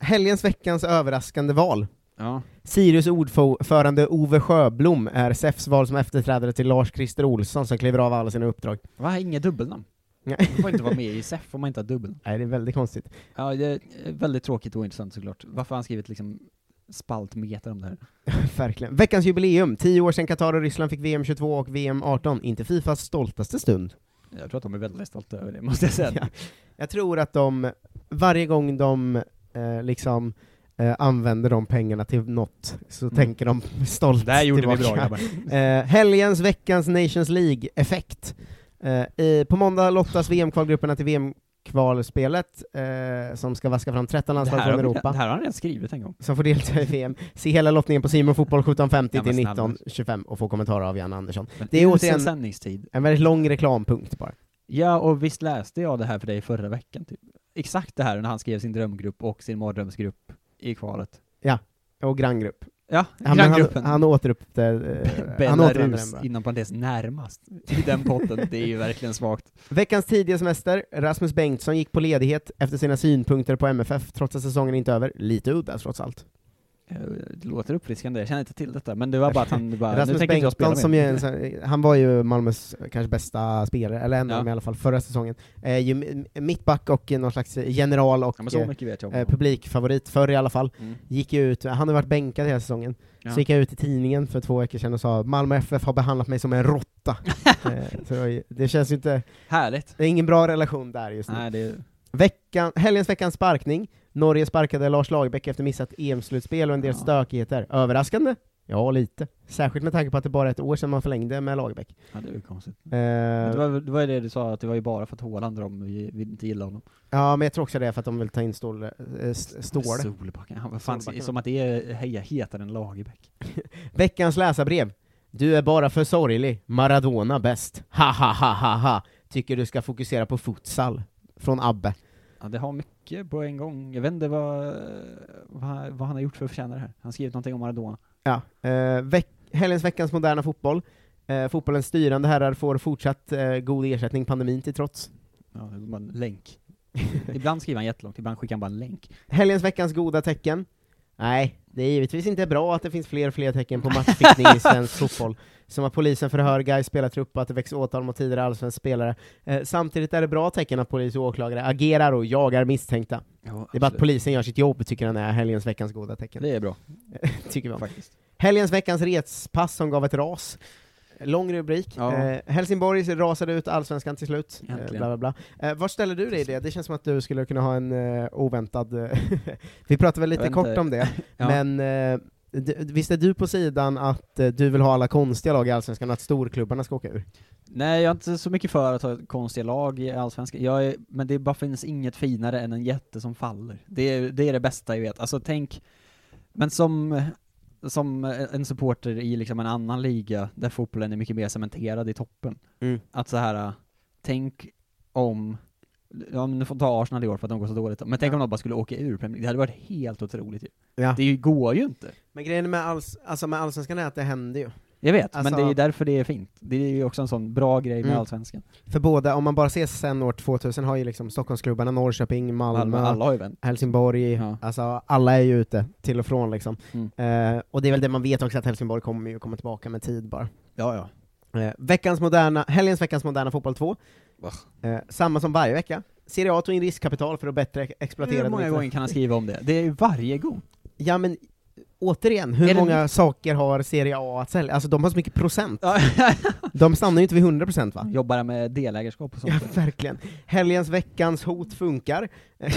helgens veckans överraskande val. Ja. Sirius ordförande Ove Sjöblom är SEFs val som efterträdare till Lars-Christer Olsson som kliver av alla sina uppdrag. Va, inga dubbelnamn? Nej. Man får inte vara med i SEF om man inte har dubbelnamn. <laughs> Nej, det är väldigt konstigt. Ja, det är väldigt tråkigt och ointressant såklart. Varför har han skrivit liksom spaltmeter om det här? <laughs> Verkligen. Veckans jubileum, 10 år sedan Qatar och Ryssland fick VM 22 och VM 18, inte Fifas stoltaste stund. Jag tror att de är väldigt stolta över det, måste jag säga. <laughs> Ja. Jag tror att de, varje gång de eh, liksom eh, använder de pengarna till något, så Mm. tänker de <laughs> stolt Det här gjorde vi tillbaka. bra grabbar. <laughs> Eh, helgens, veckans Nations League-effekt. Eh, i, på måndag lottas VM-kvalgrupperna till VM-kvalspelet, eh, som ska vaska fram 13 Det landslag från Europa, det här har han redan skrivit en gång. som får delta i VM. Se hela lottningen på Simon Fotboll 17.50 Ja, men till snälla. 19.25 och få kommentarer av Jan Andersson. Men Det är återigen- sändningstid. En väldigt lång reklampunkt bara. Ja, och visst läste jag det här för dig förra veckan, typ. Exakt det här när han skrev sin drömgrupp och sin mardrömsgrupp i kvalet. Och granngrupp. Ja, Han, han, granngruppen. han återuppte, eh, <laughs> han Belarus, inom parentes, närmast. I den potten, det är ju verkligen svagt. <laughs> Veckans tidiga semester, Rasmus Bengtsson gick på ledighet efter sina synpunkter på MFF, trots att säsongen inte är över. Lite udda trots allt. Eh, Det låter uppfriskande, jag känner inte till detta, men det var bara att han <laughs> bara, nu Rasmus tänker inte jag spela Bengtsson, som är en han var ju Malmös kanske bästa spelare, eller en av Ja. dem i alla fall, förra säsongen. Eh, ju mittback och någon slags general och Ja, eh, eh, publikförr förr i alla fall. Mm. Gick ut, han har varit bänkad hela säsongen, Ja. så gick jag ut i tidningen för två veckor sedan och sa Malmö FF har behandlat mig som en råtta. <laughs> eh, det känns ju inte, Härligt. det är ingen bra relation där just nu. Nej, det är... Veckan, helgens veckans sparkning. Norge sparkade Lars Lagerbäck efter missat EM-slutspel och en del Ja. stökigheter. Överraskande? Ja, lite. Särskilt med tanke på att det bara är ett år sedan man förlängde med Lagerbäck. Ja, det är ju konstigt. Eh, Men Det var, det var ju det du sa, att det var ju bara för att Haaland de vi, vi inte gillar honom. ja, men jag tror också det är för att de vill ta in Stål, äh, Ståle. Solbacken, han var fan, Solbacken. som att det är heja hetare än Lagerbäck. <laughs> Veckans läsarbrev. Du är bara för sorglig. Maradona bäst. Ha ha ha ha ha. Tycker du ska fokusera på futsal. Från Abbe. Ja, det har mycket på en gång. Jag vet inte vad, vad, vad han har gjort för att förtjäna det här. Han har skrivit någonting om Maradona. Ja. Eh, veck, helgens veckans moderna fotboll. Eh, fotbollens styrande herrar får fortsatt eh, god ersättning pandemin till trots. Ja, det är bara en länk. ibland skriver han jättelångt, ibland skickar han bara en länk. Helgens veckans goda tecken? Nej, det är givetvis inte bra att det finns fler och fler tecken på matchfixning i svensk <laughs> fotboll. Som att polisen förhör Gais spelartrupp och att det väcks åtal mot tidigare allsvenska spelare. Eh, samtidigt är det bra tecken att polis och åklagare agerar och jagar misstänkta. Ja, Det är bara att polisen gör sitt jobb, tycker han är helgens veckans goda tecken. Det är bra, <laughs> tycker vi om. faktiskt. Helgens veckans respass som gav ett ras. Lång rubrik. Ja. Eh, Helsingborg rasade ut allsvenskan till slut. Eh, bla, bla, bla. Eh, var ställer du dig i det? Det känns som att du skulle kunna ha en eh, oväntad... eh, <laughs> Vi pratade väl lite kort om det, <laughs> Ja. men eh, visst är du på sidan att eh, du vill ha alla konstiga lag i allsvenskan att storklubbarna ska åka ur? Nej, jag är inte så mycket för att ha konstiga lag i Allsvenskan, jag är, men det bara finns inget finare än en jätte som faller. Det är det, är det bästa jag vet. Alltså tänk, men som, som en supporter i liksom en annan liga, där fotbollen är mycket mer cementerad i toppen, Mm. att så här tänk om, ja men nu får ta Arsenal i år för att de går så dåligt, men tänk om de bara skulle åka ur Premier League, det hade varit helt otroligt ju. Ja. Det går ju inte. Men grejen med, alls, alltså med allsvenskan är att det händer ju. Jag vet, Alltså- men det är därför det är fint. Det är ju också en sån bra grej med Mm. Allsvenskan. För båda, om man bara ser sen år 2000 har ju liksom Stockholmsklubbarna, Norrköping, Malmö, vänt. Helsingborg, Ja. alltså alla är ju ute till och från liksom. Mm. Eh, och det är väl det man vet också, att Helsingborg kommer ju komma tillbaka med tid bara. Ja, ja. Eh, veckans moderna, helgens veckans moderna fotboll 2. Va? Eh, samma som varje vecka. Serie A tog in riskkapital för att bättre exploatera Hur många gånger kan han skriva om det? Det är ju varje gång. Ja men, återigen, hur det många nytt? saker har Serie A att sälja? Alltså de har så mycket procent. <laughs> De stannar ju inte vid 100% va? Jobbar med delägarskap och sånt. Ja, verkligen. Helgens, veckans hot funkar. <laughs>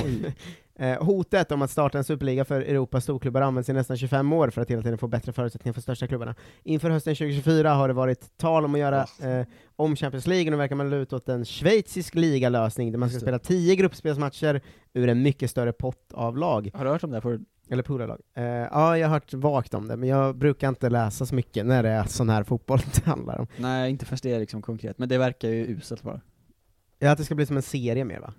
Eh, Hotet om att starta en superliga för Europas storklubbar används i nästan 25 år för att hela tiden få bättre förutsättningar för största klubbarna. Inför hösten 2024 har det varit tal om att göra eh, om Champions League, och nu verkar man luta åt en schweizisk ligalösning där man ska det. spela 10 gruppspelsmatcher ur en mycket större pott av lag. Har du hört om det här förut? Eller pool av lag. Eh, ja, jag har hört vagt om det, men jag brukar inte läsa så mycket när det är sån här fotboll <laughs> det handlar om. Nej, inte först det är liksom konkret, men det verkar ju uselt bara. Ja, att det ska bli som en serie mer va?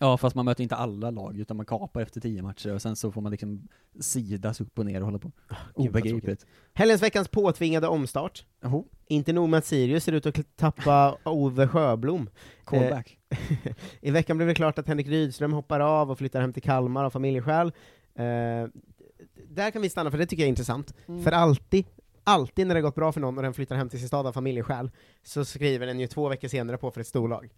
Ja, fast man möter inte alla lag, utan man kapar efter tio matcher och sen så får man liksom sidas upp och ner och hålla på. Ah, Obegripligt. Helgens veckans påtvingade omstart. Jaha, Inte nog med att Sirius ser ut att tappa <laughs> Ove Sjöblom. callback. <laughs> I veckan blev det klart att Henrik Rydström hoppar av och flyttar hem till Kalmar av familjeskäl. Eh, där kan vi stanna, för det tycker jag är intressant. Mm. För alltid, alltid när det gått bra för någon och den flyttar hem till sin stad av familjeskäl, så skriver den ju två veckor senare på för ett storlag.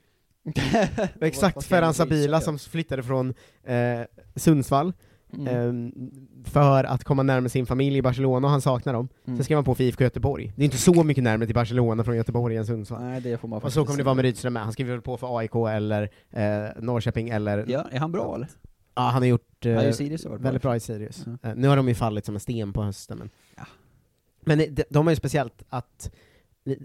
<laughs> Exakt Ferhan Sabila som flyttade från eh, Sundsvall, Mm. eh, för att komma närmare sin familj i Barcelona, och han saknar dem. Mm. Sen skrev han på för IFK Göteborg. Det är inte så mycket närmare till Barcelona från Göteborg än Sundsvall. Nej, det får man Och så kommer det vara med Rydström med, han skriver väl på för AIK eller eh, Norrköping eller... Ja, är han bra eller? Ja, han har gjort eh, just Sirius har väldigt bra i Sirius. Eh, nu har de ju fallit som en sten på hösten, men... Ja. Men det, de har ju speciellt att,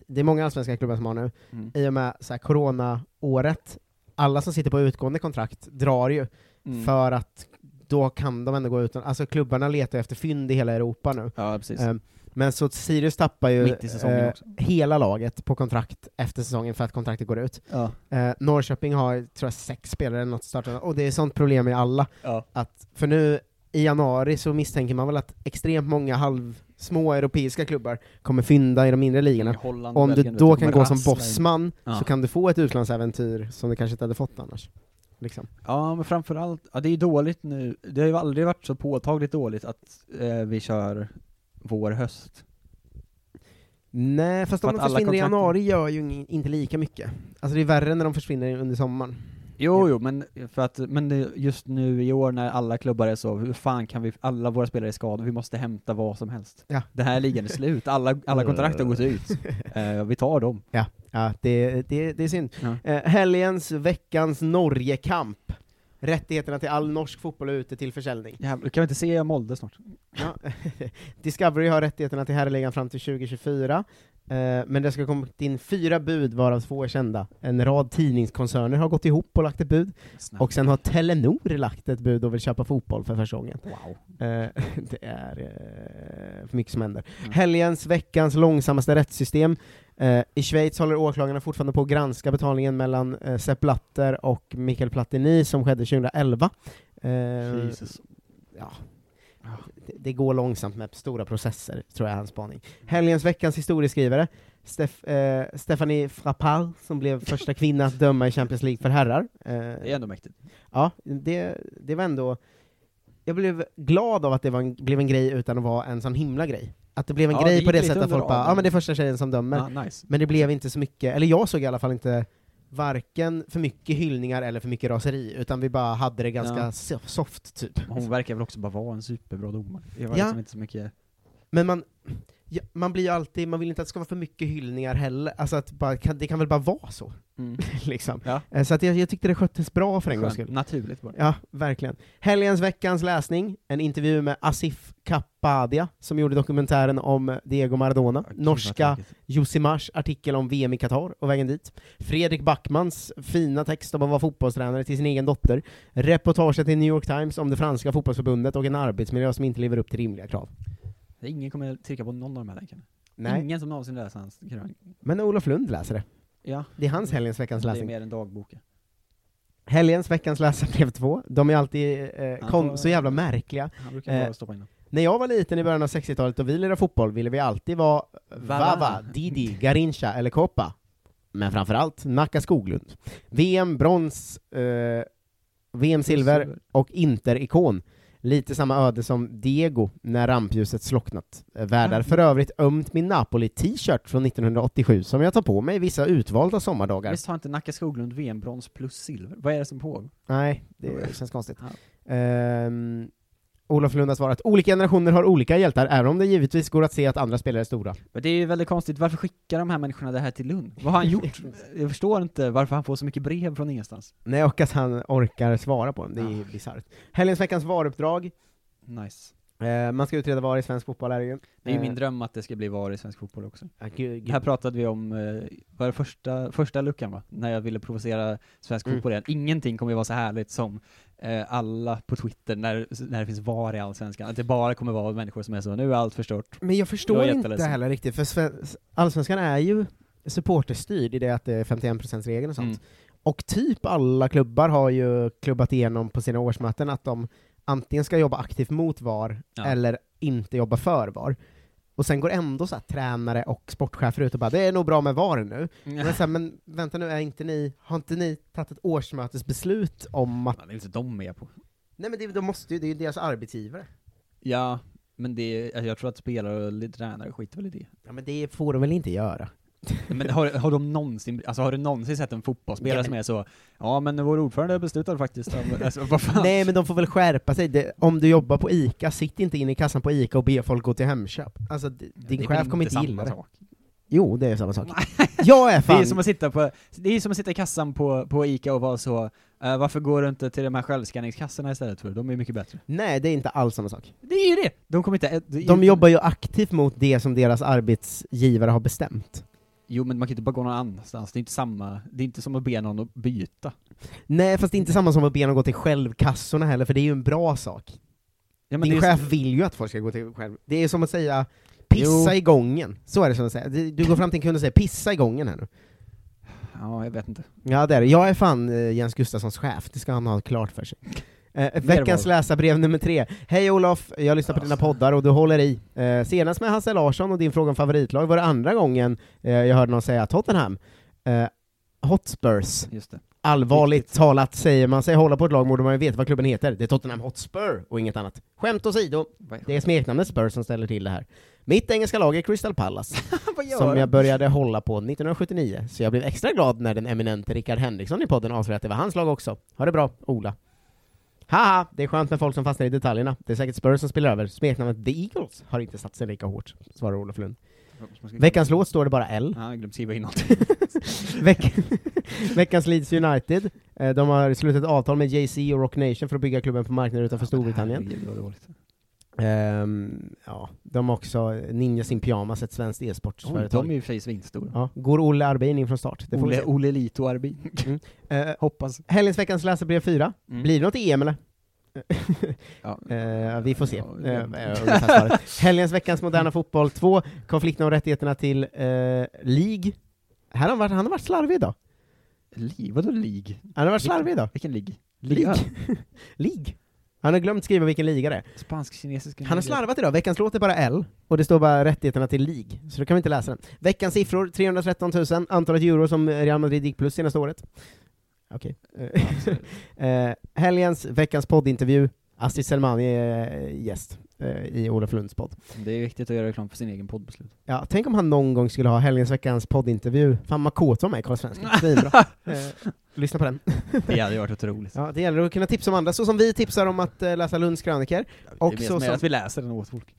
det är många allsvenska klubbar som har nu, Mm. i och med så här, corona-året, alla som sitter på utgående kontrakt drar ju, Mm. för att då kan de ändå gå ut, alltså klubbarna letar efter fynd i hela Europa nu. Ja, precis. Eh, men så Sirius tappar ju eh, hela laget på kontrakt efter säsongen för att kontraktet går ut. Ja. Eh, Norrköping har, tror jag, sex spelare eller något startande, och det är sånt problem i alla. Ja. Att, för nu i januari så misstänker man väl att extremt många halvsmå europeiska klubbar kommer fynda i de mindre ligorna. Holland Om du Belgien, vet då du, kan gå som bossman, Ja. så kan du få ett utlandsäventyr som du kanske inte hade fått annars. Liksom. Ja, men framförallt, ja det är ju dåligt nu, det har ju aldrig varit så påtagligt dåligt att eh, vi kör vår-höst. Nej, fast För om att de försvinner i januari gör ju inte lika mycket. Alltså det är värre när de försvinner under sommaren. Jo, jo, men för att, men just nu i år när alla klubbar är så, hur fan kan vi, alla våra spelare är skadade, vi måste hämta vad som helst. Ja. Det här ligan är slut, alla, alla kontrakt har gått ut. <laughs> Eh, vi tar dem. Ja, ja det, det, det är synd. Ja. Eh, helgens, veckans Norge-kamp. Rättigheterna till all norsk fotboll är ute till försäljning. Jävlar, kan vi inte se Molde snart? Ja. <laughs> Discovery har rättigheterna till herrligan fram till 2024, eh, men det ska komma in fyra bud varav två är kända. En rad tidningskoncerner har gått ihop och lagt ett bud, Snabbt. och sen har Telenor lagt ett bud och vill köpa fotboll för första gången. Wow. Eh, <laughs> det är eh, för mycket som händer. Mm. Helgens, veckans långsammaste rättssystem. Eh, I Schweiz håller åklagarna fortfarande på att granska betalningen mellan eh, Sepp Blatter och Michael Platini som skedde 2011. Eh, Jesus. ja. Det, det går långsamt med stora processer, tror jag är hans spaning. Helgens, veckans historieskrivare, Steff, eh, Stephanie Frappard, som blev första kvinna att döma i Champions League för herrar. Eh, Det är ändå mäktigt. Ja, det, det var ändå... Jag blev glad av att det en, blev en grej utan att vara en sån himla grej. Att det blev en Ja, grej på det sättet att folk bara, ja men det är första tjejen som dömer. Ja, nice. Men det blev inte så mycket, eller jag såg i alla fall inte varken för mycket hyllningar eller för mycket raseri, utan vi bara hade det ganska Ja. so- soft, typ. Hon verkar väl också bara vara en superbra domare. Det var Ja. liksom inte så mycket... Men man, Ja, man blir ju alltid, man vill inte att det ska vara för mycket hyllningar heller, alltså att bara, kan, det kan väl bara vara så, Mm. <laughs> liksom. Ja. Eh, Så att jag, jag tyckte det sköttes bra för en gångs skull. Naturligt bara. Ja, verkligen. Helgens veckans läsning, en intervju med Asif Kapadia, som gjorde dokumentären om Diego Maradona, vad norska. Josimars artikel om VM i Qatar och vägen dit, Fredrik Backmans fina text om att vara fotbollstränare till sin egen dotter, reportaget i New York Times om det franska fotbollsförbundet och en arbetsmiljö som inte lever upp till rimliga krav. Ingen kommer trycka på någon av de här länkarna. Nej, Ingen som någonsin läser hans krönika. men Olof Lund läser det. Ja. Det är hans helgens veckans Det är läsning. mer än dagboken. Helgens veckans läsarbrev 2, de är alltid eh, kon- får- så jävla märkliga. Han brukar Eh, bara stoppa in dem. När jag var liten i början av 60-talet och vi lirade fotboll ville vi alltid vara Vava, Didi, Garincha eller Koppa. Men framförallt Nacka Skoglund. VM, brons, eh, VM silver och Inter-ikon. Lite samma öde som Diego när rampljuset slocknat. Eh, Värdar Ah. för övrigt ömt min Napoli-t-shirt från 1987 som jag tar på mig vissa utvalda sommardagar. Visst har inte Nacka Skoglund VM-brons plus silver? Vad är det som pågår? Nej, det känns konstigt. Ja. Ehm, Olof Lund har svarat, olika generationer har olika hjältar, även om det givetvis går att se att andra spelare är stora. Men det är ju väldigt konstigt, varför skickar de här människorna det här till Lund? Vad har han gjort? <laughs> Jag förstår inte varför han får så mycket brev från ingenstans. Nej, och att han orkar svara på dem, det är ju Ah. bisarrt. Helgens veckans varuppdrag, Nice. eh, man ska utreda var i svensk fotboll är det ju. Det är ju Eh, min dröm att det ska bli VAR i svensk fotboll också. ja, gud, Det här gud. pratade vi om, eh, var det första, första luckan va? När jag ville provocera svensk Mm. fotboll igen. Ingenting kommer ju vara så härligt som eh, alla på Twitter när, när det finns VAR i Allsvenskan. Att det bara kommer vara människor som är så, nu är allt förstört. Men jag Jag förstår är inte heller riktigt, för Sve- Allsvenskan är ju supporterstyrd i det att det är 51%-regeln och sånt. Mm. Och typ alla klubbar har ju klubbat igenom på sina årsmöten att de antingen ska jobba aktivt mot VAR, Ja. eller inte jobba för VAR. Och sen går ändå så tränare och sportchefer ut och bara ”det är nog bra med VAR nu”. Men, så här, men vänta nu, är inte ni, har inte ni tagit ett årsmötesbeslut om att... Man är inte de med på. Nej men det, de måste ju, det är ju deras arbetsgivare. Ja, men det jag tror att spelare och tränare skiter väl i det. Ja men det får de väl inte göra? Men har, har de någonsin, alltså har du någonsin sett en fotbollsspelare som är så, ja men vår ordförande beslutade faktiskt <laughs> alltså vad fan? Nej men de får väl skärpa sig, det, om du jobbar på ICA, sitt inte inne i kassan på ICA och be folk gå till Hemköp. Alltså Det din väl chef kommer inte gilla det. sak. Jo, det är samma sak. <laughs> Jag är Det fan... är som att sitta på, det är som att sitta i kassan på, på ICA och vara så, eh, varför går du inte till de här självskanningskassorna istället för? De är mycket bättre. Nej, det är inte alls samma sak. Det är ju det! De kommer inte... det är De jobbar ju aktivt mot det som deras arbetsgivare har bestämt. Jo men man kan inte bara gå någon annanstans, det är inte samma, det är inte som att be någon att byta. Nej, fast det är inte samma som att be dem gå till självkassorna heller, för det är ju en bra sak. Ja, Din chef vill ju att folk ska gå till själv... Det är som att säga pissa Jo. i gången. Så är det som att säga. Du går fram till en kund och säger pissa i gången här nu. Ja, jag vet inte. Ja, det är det. Jag är fan eh, Jens Gustafssons chef, det ska han ha klart för sig. Eh, veckans läsarbrev nummer tre. Hej Olof, jag lyssnar på dina poddar och du håller i. Eh, senast med Hasse Larsson och din fråga om favoritlag var det andra gången eh, jag hörde någon säga Tottenham. Eh, Hotspurs. Allvarligt Riktigt. talat, säger man sig hålla på ett lag borde man ju veta vad klubben heter. Det är Tottenham Hotspur och inget annat. Skämt åsido, det är smeknamnet Spurs som ställer till det här. Mitt engelska lag är Crystal Palace, <laughs> som jag började hålla på 1979, så jag blev extra glad när den eminente Rickard Henriksson i podden avslöjade att det var hans lag också. Ha det bra, Ola. Haha, det är skönt med folk som fastnar i detaljerna. Det är säkert Spurs som spelar över. Smeknamnet The Eagles har inte satt sig lika hårt, svarar Olof Lund. Veckans låt står det bara L. Ja, jag glömde skriva in något. <laughs> Veck <laughs> Veckans Leeds United. Eh, De har slutit avtal med JC och Rock Nation för att bygga klubben på marknaden utanför Storbritannien. Herregud, vad dåligt. Ehm, ja, de har också Ninjas in Pyjamas, ett svenskt e-sportsföretag. de är ju för sig svinstora. Ja, går Olle Arbin in från start? Det får se. Ole Lito Arbi. <laughs> Eh, Hoppas. helgens veckans läsarbrev 4. Mm. Blir det något EM eller? <laughs> Ja. Eh, vi får se. Ja, svaret. <laughs> Helgens veckans moderna fotboll 2. Konflikten om rättigheterna till eh, League. Här har han, varit, han har varit slarvig idag. Li, vadå lig? Han har varit slarvig idag. Vilken lig? League. League. Han har glömt skriva vilken liga det är. Spansk-kinesiska Han har slarvat idag, veckans låt är bara L, och det står bara rättigheterna till League, så då kan vi inte läsa den. Veckans siffror, 313 000, antalet euro som Real Madrid gick plus senaste året. Okej. Eh, <laughs> eh, helgens, veckans poddintervju, Astrid Selmani är gäst eh, i Olof Lunds podd. Det är viktigt att göra reklam för sin egen poddbeslut. Ja, tänk om han någon gång skulle ha helgens, veckans poddintervju, fan Makoto med i Karl Svensson, svinbra. <laughs> Eh, lyssna på den. <laughs> Det hade varit otroligt. Ja, det gäller att kunna tipsa om andra, så som vi tipsar om att eh, läsa Lunds krönikor, och det är så, mer som att vi läser den åt folk.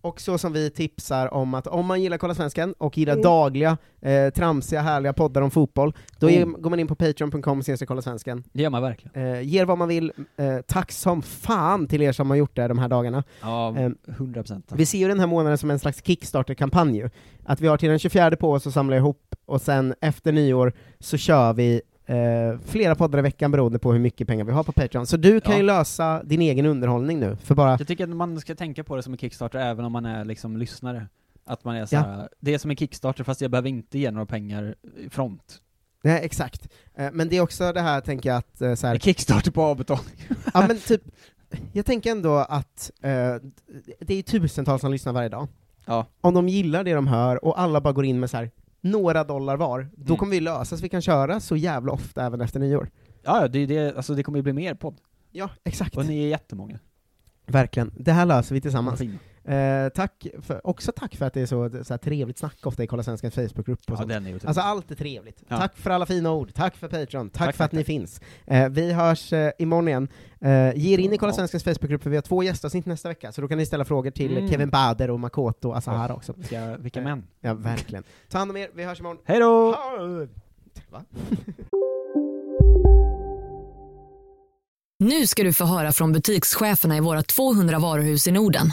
och så som vi tipsar om att om man gillar Kolla Svensken och gillar dagliga, eh, tramsiga, härliga poddar om fotboll, då är, går man in på patreon.com kolla svensken. Det gör man verkligen. Eh, ger vad man vill, eh, tack som fan till er som har gjort det de här dagarna. Ja, Ehm, 100 procent. Vi ser ju den här månaden som en slags Kickstarter-kampanj. Att vi har till den 24 på oss att samla ihop, och sen efter nyår så kör vi eh, flera poddar i veckan beroende på hur mycket pengar vi har på Patreon. Så du kan Ja. ju lösa din egen underhållning nu, för bara... Jag tycker att man ska tänka på det som en Kickstarter även om man är liksom lyssnare. Att man är så här, det är som en Kickstarter fast jag behöver inte ge några pengar i front. Nej, exakt. Eh, men det är också det här, tänker jag, att eh, så här, Kickstarter på avbetalning. ja men typ, jag tänker ändå att eh, det är tusentals som lyssnar varje dag. Ja. Om de gillar det de hör, och alla bara går in med så här några dollar var, då Mm. kommer vi lösa så vi kan köra så jävla ofta även efter nyår. Ja, ja, det, är det, alltså det kommer ju bli mer podd. Ja, exakt. Och ni är jättemånga. Verkligen. Det här löser vi tillsammans. Fina. Eh, tack för, också tack för att det är så, så här trevligt snack ofta i Kolla Svenskans Facebookgrupp och Ja, sånt. den är Alltså allt är trevligt. Ja. Tack för alla fina ord, tack för Patreon, tack, Tack, för att tack, ni finns. Eh, vi hörs eh, imorgon igen. Eh, ge er in i Kolla Ja. Svenskans Facebookgrupp, för vi har två gästavsnitt nästa vecka, så då kan ni ställa frågor till Mm. Kevin Bader och Makoto Asahara också. Vilka, vilka Eh, män. Ja, verkligen. Ta hand om er, vi hörs imorgon. Hej då! Ha- Va? <laughs> Nu ska du få höra från butikscheferna i våra 200 varuhus i Norden.